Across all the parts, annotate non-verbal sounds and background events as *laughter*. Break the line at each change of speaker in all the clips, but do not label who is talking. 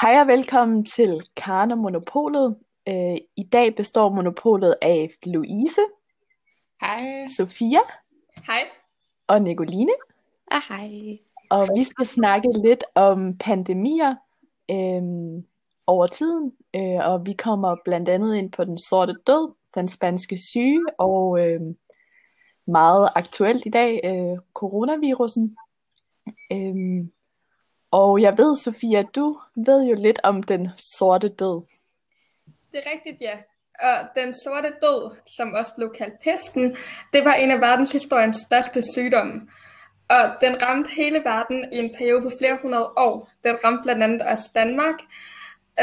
Hej og velkommen til Karne Monopolet. Øh, I dag består monopolet af Louise,
Hej.
Sofia
Hej.
og Nicoline.
Ah, hej.
Og vi skal snakke lidt om pandemier øh, over tiden. Øh, og vi kommer blandt andet ind på den sorte død, den spanske syge og øh, meget aktuelt i dag, øh, coronavirusen. Øh, og jeg ved, Sofia, du ved jo lidt om den sorte død.
Det er rigtigt, ja. Og den sorte død, som også blev kaldt pesten, det var en af verdenshistoriens største sygdomme. Og den ramte hele verden i en periode på flere hundrede år. Den ramte blandt andet også Danmark.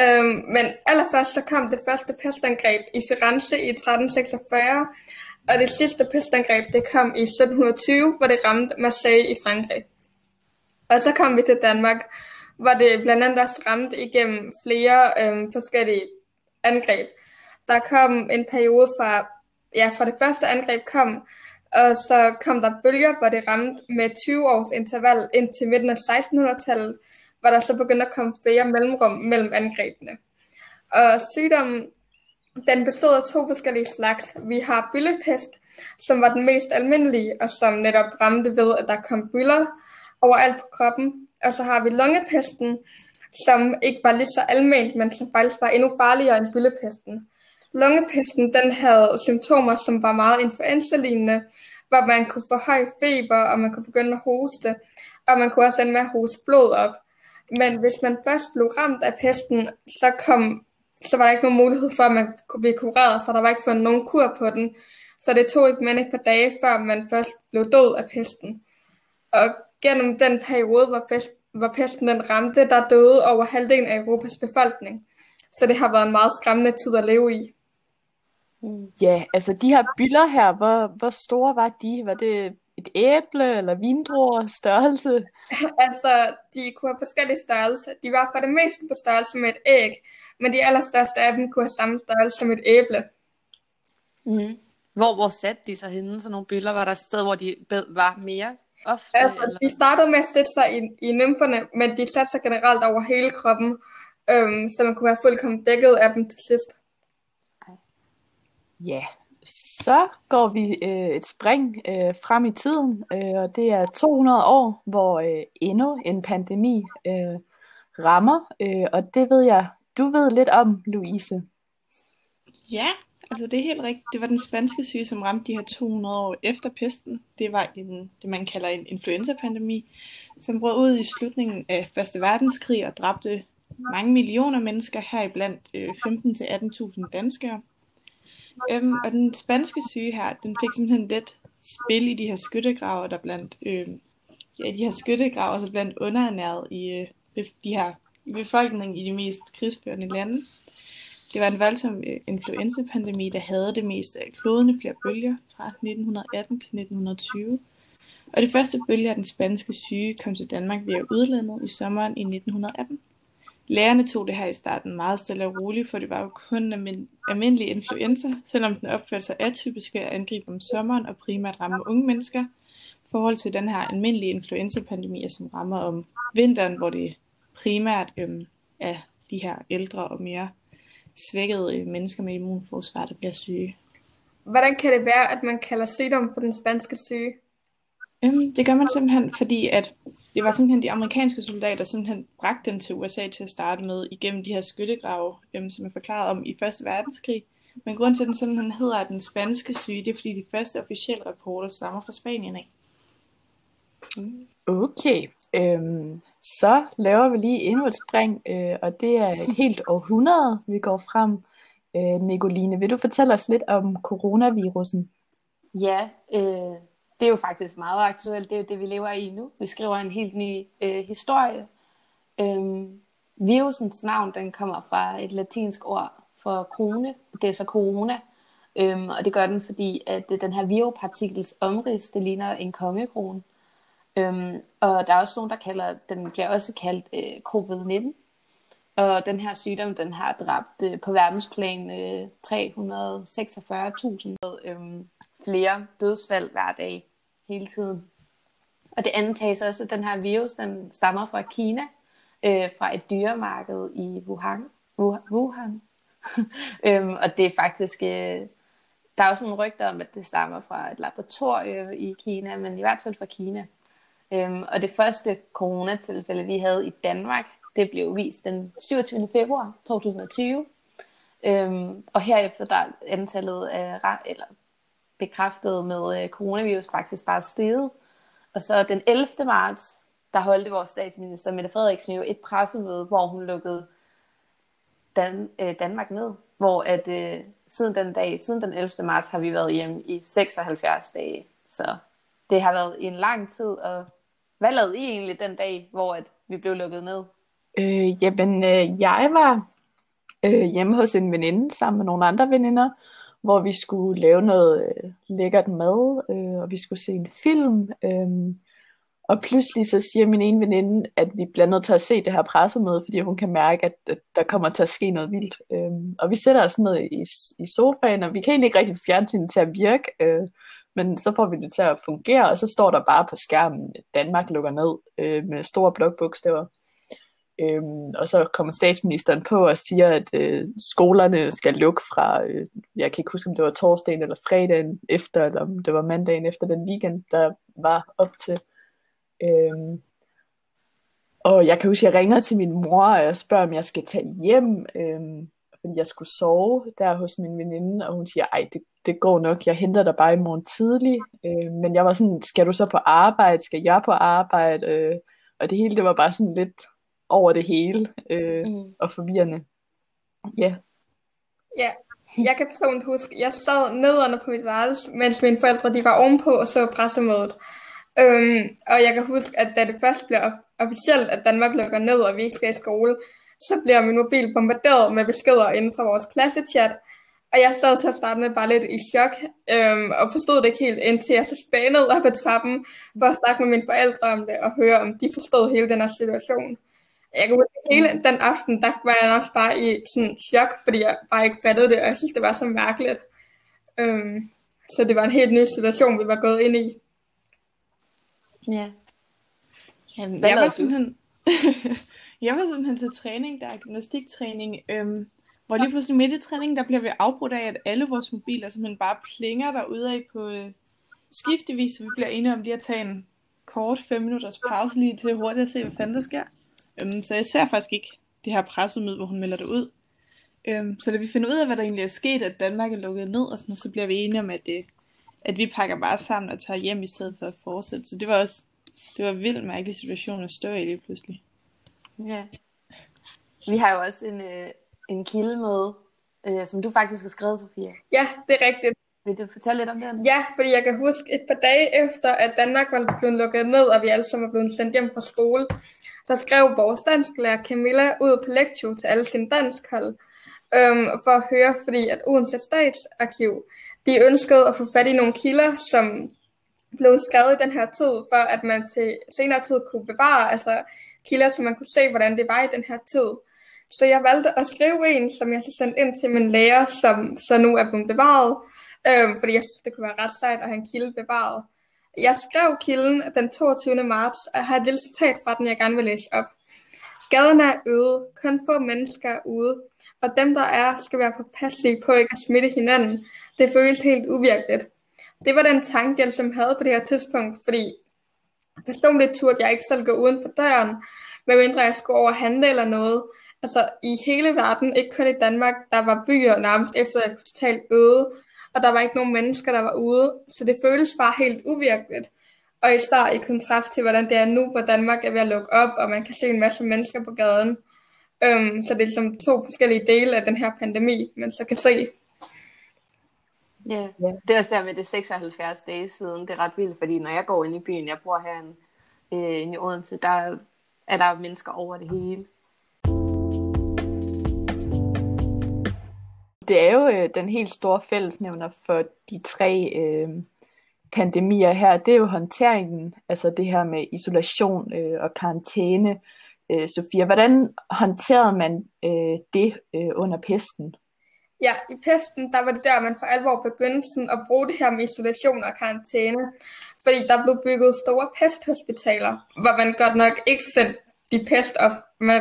Øhm, men allerførst så kom det første pestangreb i Firenze i 1346, og det sidste pestangreb det kom i 1720, hvor det ramte Marseille i Frankrig. Og så kom vi til Danmark, hvor det blandt andet også ramte igennem flere øh, forskellige angreb. Der kom en periode fra, ja, fra det første angreb kom, og så kom der bølger, hvor det ramte med 20 års interval indtil midten af 1600-tallet, hvor der så begyndte at komme flere mellemrum mellem angrebene. Og sygdommen, den bestod af to forskellige slags. Vi har byllepest, som var den mest almindelige, og som netop ramte ved, at der kom byller, overalt på kroppen. Og så har vi lungepesten, som ikke var lige så almindeligt, men som faktisk var endnu farligere end byllepesten. Lungepesten den havde symptomer, som var meget influenza-lignende, hvor man kunne få høj feber, og man kunne begynde at hoste, og man kunne også ende med at hoste blod op. Men hvis man først blev ramt af pesten, så, kom, så var der ikke nogen mulighed for, at man kunne blive kureret, for der var ikke fundet nogen kur på den. Så det tog ikke men et par dage, før man først blev død af pesten. Og gennem den periode, hvor, fest, hvor pesten den ramte, der døde over halvdelen af Europas befolkning. Så det har været en meget skræmmende tid at leve i.
Ja, altså de her byller her, hvor, hvor store var de? Var det et æble eller vindruer størrelse? *laughs*
altså, de kunne have forskellige størrelser. De var for det meste på størrelse med et æg, men de allerstørste af dem kunne have samme størrelse som et æble.
Mm. Hvor, hvor satte de sig henne, så nogle billeder? Var der et sted, hvor de var mere ofte?
Altså,
eller?
de startede med at sætte sig i, i nymferne, men de satte sig generelt over hele kroppen, øhm, så man kunne være fuldkommen dækket af dem til sidst.
Ja, så går vi øh, et spring øh, frem i tiden, øh, og det er 200 år, hvor øh, endnu en pandemi øh, rammer, øh, og det ved jeg, du ved lidt om, Louise.
Ja, altså det er helt rigtigt. Det var den spanske syge, som ramte de her 200 år efter pesten. Det var en, det, man kalder en influenzapandemi, som brød ud i slutningen af Første Verdenskrig og dræbte mange millioner mennesker, heriblandt øh, 15-18.000 danskere. Øhm, og den spanske syge her, den fik simpelthen let spil i de her skyttegrave, der blandt, øh, ja, de her skyttegrave, så blandt underernæret i øh, de her i befolkningen i de mest krigsførende lande. Det var en voldsom øh, influenzapandemi, der havde det meste af kloden i flere bølger fra 1918 til 1920. Og det første bølge af den spanske syge kom til Danmark via udlandet i sommeren i 1918. Lærerne tog det her i starten meget stille og roligt, for det var jo kun en almindelig influenza, selvom den opførte sig atypisk ved at angribe om sommeren og primært ramme unge mennesker, i forhold til den her almindelige influenzapandemi, som rammer om vinteren, hvor det primært øhm, er de her ældre og mere svækkede øh, mennesker med immunforsvar, der bliver syge.
Hvordan kan det være, at man kalder sygdom for den spanske syge?
Øhm, det gør man simpelthen, fordi at det var simpelthen de amerikanske soldater, som simpelthen bragte den til USA til at starte med igennem de her skyttegrave, øhm, som jeg forklarede om i Første Verdenskrig. Men grund til, at den simpelthen hedder den spanske syge, det er fordi de første officielle rapporter stammer fra Spanien af.
Okay, øhm, så laver vi lige endnu et spring, øh, og det er et helt *laughs* århundrede, vi går frem. Øh, Nicoline, vil du fortælle os lidt om coronavirusen?
Ja, øh, det er jo faktisk meget aktuelt. Det er jo det, vi lever i nu. Vi skriver en helt ny øh, historie. Øhm, virusens navn, den kommer fra et latinsk ord for krone. Det er så corona. Øhm, og det gør den, fordi at den her viropartikels omrids, det ligner en kongekrone. Øhm, og der er også nogen, der kalder, den bliver også kaldt øh, covid-19. Og den her sygdom, den har dræbt øh, på verdensplan øh, 346.000 øh, flere dødsfald hver dag hele tiden. Og det antages også, at den her virus, den stammer fra Kina, øh, fra et dyremarked i Wuhan. Wuhan. *laughs* øhm, og det er faktisk, øh, der er også nogle rygter om, at det stammer fra et laboratorium i Kina, men i hvert fald fra Kina. Øhm, og det første coronatilfælde, vi havde i Danmark, det blev vist den 27. februar 2020. Øhm, og herefter der er antallet af eller bekræftet med øh, coronavirus faktisk bare steget. Og så den 11. marts, der holdte vores statsminister Mette Frederiksen jo et pressemøde, hvor hun lukkede Dan, øh, Danmark ned. Hvor at øh, siden den dag, siden den 11. marts, har vi været hjemme i 76 dage. Så det har været en lang tid, og hvad lavede I egentlig den dag, hvor at vi blev lukket ned?
Øh, jamen, øh, jeg var øh, hjemme hos en veninde sammen med nogle andre veninder, hvor vi skulle lave noget øh, lækkert mad, øh, og vi skulle se en film. Øh, og pludselig så siger min ene veninde, at vi bliver nødt til at se det her pressemøde, fordi hun kan mærke, at, at der kommer til at ske noget vildt. Øh, og vi sætter os ned i, i sofaen, og vi kan egentlig ikke rigtig fjernsynet til at virke, øh, men så får vi det til at fungere, og så står der bare på skærmen, at Danmark lukker ned øh, med store blokbogstaver. Øhm, og så kommer statsministeren på og siger, at øh, skolerne skal lukke fra, øh, jeg kan ikke huske, om det var torsdagen eller fredagen efter, eller om det var mandagen efter den weekend, der var op til. Øhm, og jeg kan huske, at jeg ringer til min mor, og jeg spørger, om jeg skal tage hjem, øhm, fordi jeg skulle sove der hos min veninde, og hun siger, ej, det, det går nok, jeg henter dig bare i morgen tidlig. Øh, men jeg var sådan, skal du så på arbejde? Skal jeg på arbejde? Øh, og det hele, det var bare sådan lidt over det hele øh, mm. og forvirrende. Ja. Yeah.
Ja, jeg kan personligt huske, jeg sad nederne på mit værelse, mens mine forældre de var ovenpå og så pressemødet. Øhm, og jeg kan huske, at da det først bliver officielt, at Danmark lukker ned, og vi ikke skal i skole, så bliver min mobil bombarderet med beskeder inden fra vores klassechat. Og jeg sad til at starte med bare lidt i chok, øhm, og forstod det ikke helt, indtil jeg så spænede op ad trappen, for at snakke med mine forældre om det, og høre, om de forstod hele den her situation. Jeg huske, hele den aften, der var jeg også bare i sådan chok, fordi jeg bare ikke fattede det, og jeg synes, det var så mærkeligt. Øhm, så det var en helt ny situation, vi var gået ind i.
Ja. Jamen, jeg var simpelthen... *laughs* jeg var simpelthen til træning, der er gymnastiktræning, øhm, hvor lige pludselig midt i træningen, der bliver vi afbrudt af, at alle vores mobiler simpelthen bare plinger derude af på øh, skiftevis, så vi bliver enige om lige at tage en kort 5 minutters pause lige til hurtigt at se, hvad fanden der sker. Øhm, så jeg ser faktisk ikke det her pressemøde, hvor hun melder det ud. Øhm, så da vi finder ud af, hvad der egentlig er sket, at Danmark er lukket ned, og sådan, så bliver vi enige om, at, det, at vi pakker bare sammen og tager hjem i stedet for at fortsætte. Så det var også det var vildt mærkelig situation at stå i lige pludselig.
Ja. Vi har jo også en, øh, en kilde med, øh, som du faktisk har skrevet, Sofia.
Ja, det er rigtigt.
Vil du fortælle lidt om den?
Ja, fordi jeg kan huske et par dage efter, at Danmark var blevet lukket ned, og vi alle sammen var blevet sendt hjem fra skole, så skrev vores dansklærer Camilla ud på lektion til alle sine danskhold, øhm, for at høre, fordi at Odense Statsarkiv, de ønskede at få fat i nogle kilder, som blev skrevet i den her tid, for at man til senere tid kunne bevare altså kilder, så man kunne se, hvordan det var i den her tid. Så jeg valgte at skrive en, som jeg så sendte ind til min lærer, som så nu er blevet bevaret, øhm, fordi jeg synes, det kunne være ret sejt at have en kilde bevaret. Jeg skrev kilden den 22. marts, og har et lille citat fra den, jeg gerne vil læse op. Gaderne er øde, kun få mennesker er ude, og dem der er, skal være påpasselige på ikke at smitte hinanden. Det føles helt uvirkeligt. Det var den tanke, jeg som havde på det her tidspunkt, fordi personligt turde jeg ikke selv gå uden for døren, medmindre jeg skulle over handle eller noget. Altså i hele verden, ikke kun i Danmark, der var byer nærmest efter et totalt øde, og der var ikke nogen mennesker, der var ude, så det føles bare helt uvirkeligt. Og især i kontrast til, hvordan det er nu, hvor Danmark er ved at lukke op, og man kan se en masse mennesker på gaden. Um, så det er ligesom to forskellige dele af den her pandemi, man så kan se.
Ja, yeah. det er også der med det 76 dage siden. Det er ret vildt, fordi når jeg går ind i byen, jeg bor her øh, i Odense, der at der mennesker over det hele.
Det er jo øh, den helt store fællesnævner for de tre øh, pandemier her, det er jo håndteringen, altså det her med isolation øh, og karantæne. Øh, Sofia, hvordan håndterede man øh, det øh, under pesten?
Ja, i pesten, der var det der, man for alvor begyndte sådan at bruge det her med isolation og karantæne. Fordi der blev bygget store pesthospitaler, hvor man godt nok ikke sendte de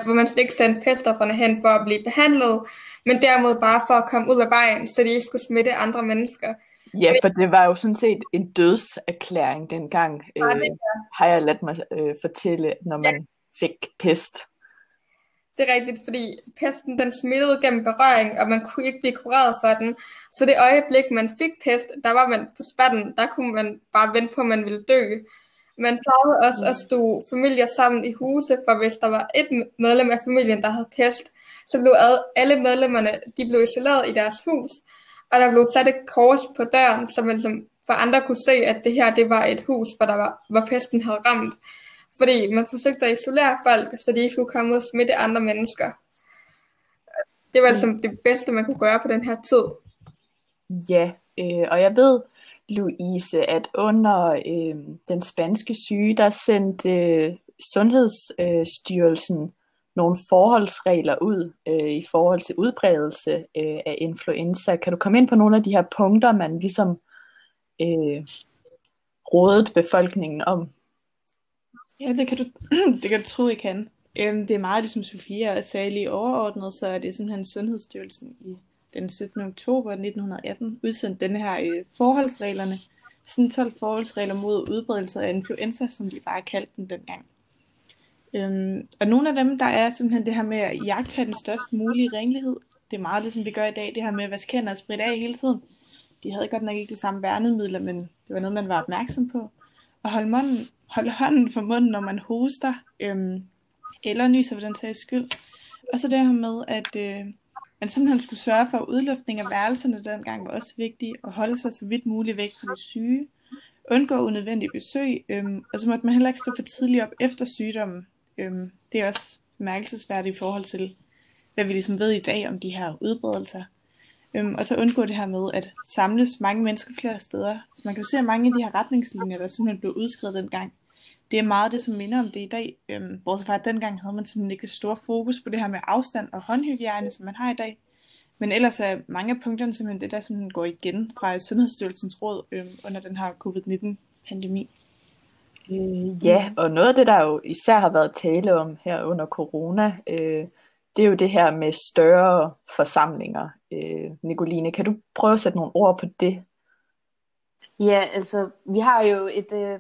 hvor man ikke sendte peststofferne hen for at blive behandlet, men derimod bare for at komme ud af vejen, så de ikke skulle smitte andre mennesker.
Ja, for det var jo sådan set en dødserklæring dengang,
Ja, det
øh, har jeg ladt mig øh, fortælle, når man fik pest.
Det er rigtigt, fordi pesten den smittede gennem berøring, og man kunne ikke blive kureret for den. Så det øjeblik, man fik pest, der var man på spatten, der kunne man bare vente på, at man ville dø. Man plejede også at stå familier sammen i huse, for hvis der var et medlem af familien, der havde pest, så blev alle medlemmerne de blev isoleret i deres hus, og der blev sat et kors på døren, så man ligesom for andre kunne se, at det her det var et hus, hvor, der var, hvor pesten havde ramt. Fordi man forsøgte at isolere folk, så de ikke skulle komme ud og smitte andre mennesker. Det var altså det bedste, man kunne gøre på den her tid.
Ja, øh, og jeg ved, Louise, at under øh, den spanske syge, der sendte øh, Sundhedsstyrelsen øh, nogle forholdsregler ud øh, i forhold til udbredelse øh, af influenza. Kan du komme ind på nogle af de her punkter, man ligesom øh, rådede befolkningen om?
Ja, det kan du, *clears throat* det kan du tro, jeg kan. Øhm, det er meget ligesom Sofia og sagde lige overordnet, så er det simpelthen Sundhedsstyrelsen i den 17. oktober 1918 udsendt den her øh, forholdsreglerne. Sådan 12 forholdsregler mod udbredelse af influenza, som de bare kaldte den dengang. Øhm, og nogle af dem, der er simpelthen det her med at jagte den størst mulige renlighed. Det er meget ligesom vi gør i dag, det her med at vaske hænder og spritte af hele tiden. De havde godt nok ikke de samme værnemidler, men det var noget, man var opmærksom på. Og holde, munden, holde hånden for munden, når man hoster, øhm, eller nyser for den sags skyld. Og så det her med, at øh, man simpelthen skulle sørge for, at udluftning af værelserne dengang var også vigtigt, og holde sig så vidt muligt væk fra de syge, undgå unødvendige besøg, øhm, og så måtte man heller ikke stå for tidligt op efter sygdommen. Øhm, det er også mærkelsesværdigt i forhold til, hvad vi ligesom ved i dag om de her udbredelser. Øhm, og så undgå det her med at samles mange mennesker flere steder. Så man kan jo se, at mange af de her retningslinjer, der simpelthen blev udskrevet dengang, det er meget det, som minder om det i dag. Øhm, bortset fra, at dengang havde man simpelthen ikke det store fokus på det her med afstand og håndhygiejne, som man har i dag. Men ellers er mange af punkterne simpelthen det, der simpelthen går igen fra Sundhedsstyrelsens råd øhm, under den her covid-19-pandemi.
Øh, ja, og noget af det, der jo især har været tale om her under corona, øh, det er jo det her med større forsamlinger. Øh, Nicoline, kan du prøve at sætte nogle ord på det?
Ja, altså, vi har jo et, øh,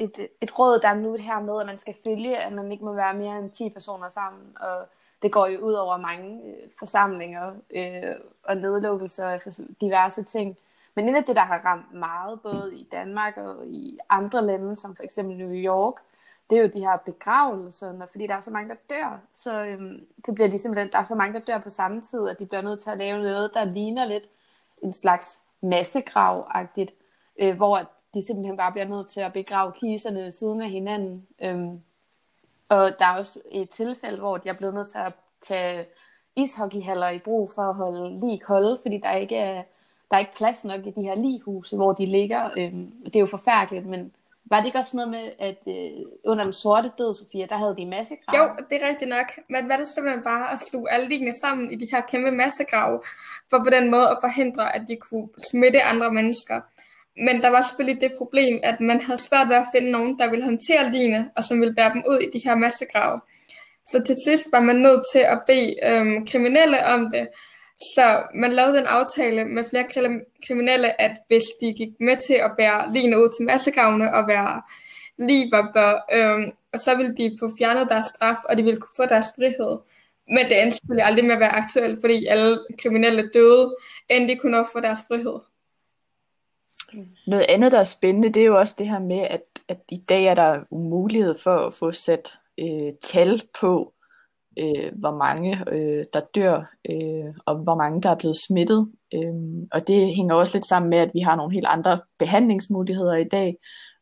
et, et råd, der er nu her med, at man skal følge, at man ikke må være mere end 10 personer sammen, og det går jo ud over mange øh, forsamlinger øh, og nedlukkelser og diverse ting. Men en af det, der har ramt meget, både i Danmark og i andre lande, som for eksempel New York, det er jo de her begravelser, fordi der er så mange, der dør, så, øhm, så bliver ligesom de simpelthen, der er så mange, der dør på samme tid, at de bliver nødt til at lave noget, der ligner lidt en slags massegrav øh, hvor de simpelthen bare bliver nødt til at begrave kiserne ved siden af hinanden. Øhm, og der er også et tilfælde, hvor jeg er blevet nødt til at tage ishockeyhaller i brug for at holde lige kolde, fordi der ikke er, der er ikke plads nok i de her lighuse, hvor de ligger. Øhm, det er jo forfærdeligt, men var det ikke også noget med, at øh, under den sorte død, Sofia, der havde de massegrave?
Jo, det er rigtigt nok. Men var det simpelthen bare at stue alle liggende sammen i de her kæmpe massegrave, for på den måde at forhindre, at de kunne smitte andre mennesker. Men der var selvfølgelig det problem, at man havde svært ved at finde nogen, der ville håndtere ligene, og som ville bære dem ud i de her massegrave. Så til sidst var man nødt til at bede øhm, kriminelle om det. Så man lavede en aftale med flere kriminelle, at hvis de gik med til at bære ligene ud til massegravene og være livvogter, øhm, og så ville de få fjernet deres straf, og de ville kunne få deres frihed. Men det endte selvfølgelig aldrig med at være aktuelt, fordi alle kriminelle døde, inden de kunne nå få deres frihed.
Noget andet, der er spændende, det er jo også det her med, at, at i dag er der mulighed for at få sat øh, tal på, øh, hvor mange øh, der dør, øh, og hvor mange der er blevet smittet. Øh, og det hænger også lidt sammen med, at vi har nogle helt andre behandlingsmuligheder i dag.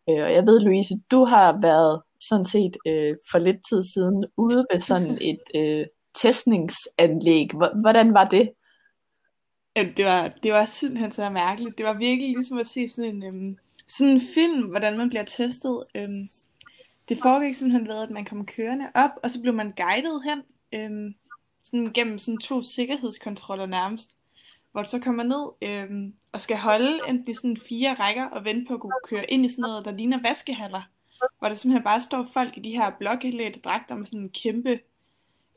Øh, og jeg ved, Louise, du har været sådan set øh, for lidt tid siden ude ved sådan et øh, testningsanlæg. Hvordan var det?
Det var, det var simpelthen så mærkeligt. Det var virkelig ligesom at se sådan en, øhm, sådan en film, hvordan man bliver testet. Øhm, det foregik simpelthen ved, at man kom kørende op, og så blev man guidet hen, øhm, sådan gennem sådan to sikkerhedskontroller nærmest, hvor du så kommer ned øhm, og skal holde enten i sådan fire rækker og vente på at kunne køre ind i sådan noget, der ligner vaskehaller, hvor der simpelthen bare står folk i de her blåklædte dragter med sådan en kæmpe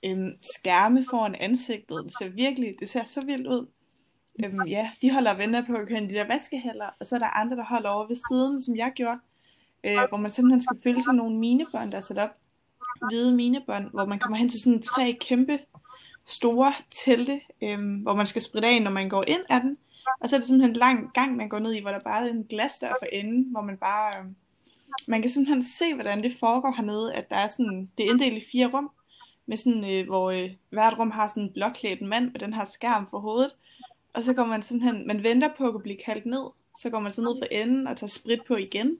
øhm, skærme foran ansigtet. Det ser virkelig, det ser så vildt ud. Øhm, ja, de holder venner på at køre de der vaskehaller, og så er der andre, der holder over ved siden, som jeg gjorde, øh, hvor man simpelthen skal følge sådan nogle minebånd, der er sat op, hvide minebånd, hvor man kommer hen til sådan tre kæmpe store telte, øhm, hvor man skal spritte af, når man går ind af den, og så er det simpelthen en lang gang, man går ned i, hvor der bare er en glasdør for enden, hvor man bare... Øh, man kan simpelthen se, hvordan det foregår hernede, at der er sådan, det er inddelt i fire rum, med sådan, øh, hvor øh, hvert rum har sådan en blåklædt mand med den her skærm for hovedet, og så går man simpelthen, man venter på at blive kaldt ned, så går man så ned for enden og tager sprit på igen,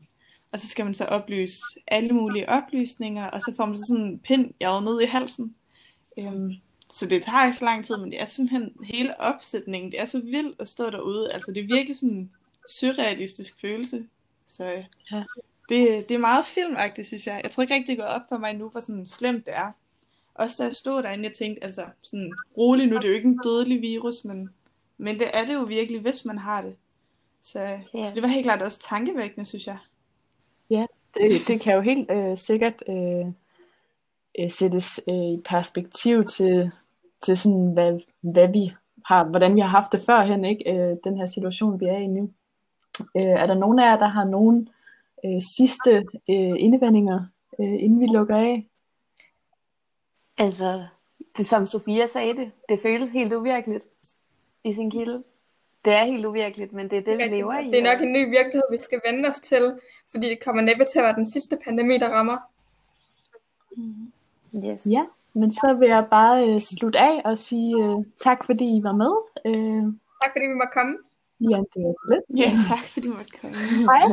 og så skal man så oplyse alle mulige oplysninger, og så får man så sådan en pind jaget ned i halsen. Øhm, så det tager ikke så lang tid, men det er simpelthen hele opsætningen, det er så vildt at stå derude, altså det er virkelig sådan en surrealistisk følelse, så ja. det, det er meget filmagtigt, synes jeg. Jeg tror ikke rigtig, det går op for mig nu, hvor sådan slemt det er. Også da jeg stod derinde, jeg tænkte, altså sådan rolig nu, det er jo ikke en dødelig virus, men men det er det jo virkelig, hvis man har det. Så, ja. så det var helt klart også tankevækkende, synes jeg.
Ja, det, det kan jo helt øh, sikkert øh, øh, sættes øh, i perspektiv til, til sådan, hvad, hvad vi har, hvordan vi har haft det førhen, ikke? Øh, den her situation, vi er i nu. Øh, er der nogen af jer, der har nogen øh, sidste øh, indevendinger, øh, inden vi lukker af?
Altså, det som Sofia sagde det, det føles helt uvirkeligt i sin kilde. Det er helt uvirkeligt, men det er det, vi lever i.
Det er nok en ny virkelighed, vi skal vende os til, fordi det kommer næppe til at være den sidste pandemi, der rammer.
Mm. Yes. Ja, men så vil jeg bare uh, slutte af og sige uh, tak, fordi I var med.
Uh, tak, fordi vi måtte komme.
Ja, det var
lidt. Ja, tak, fordi I måtte komme. *laughs*
Hej.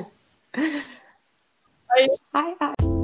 Hej.
Hej, hej.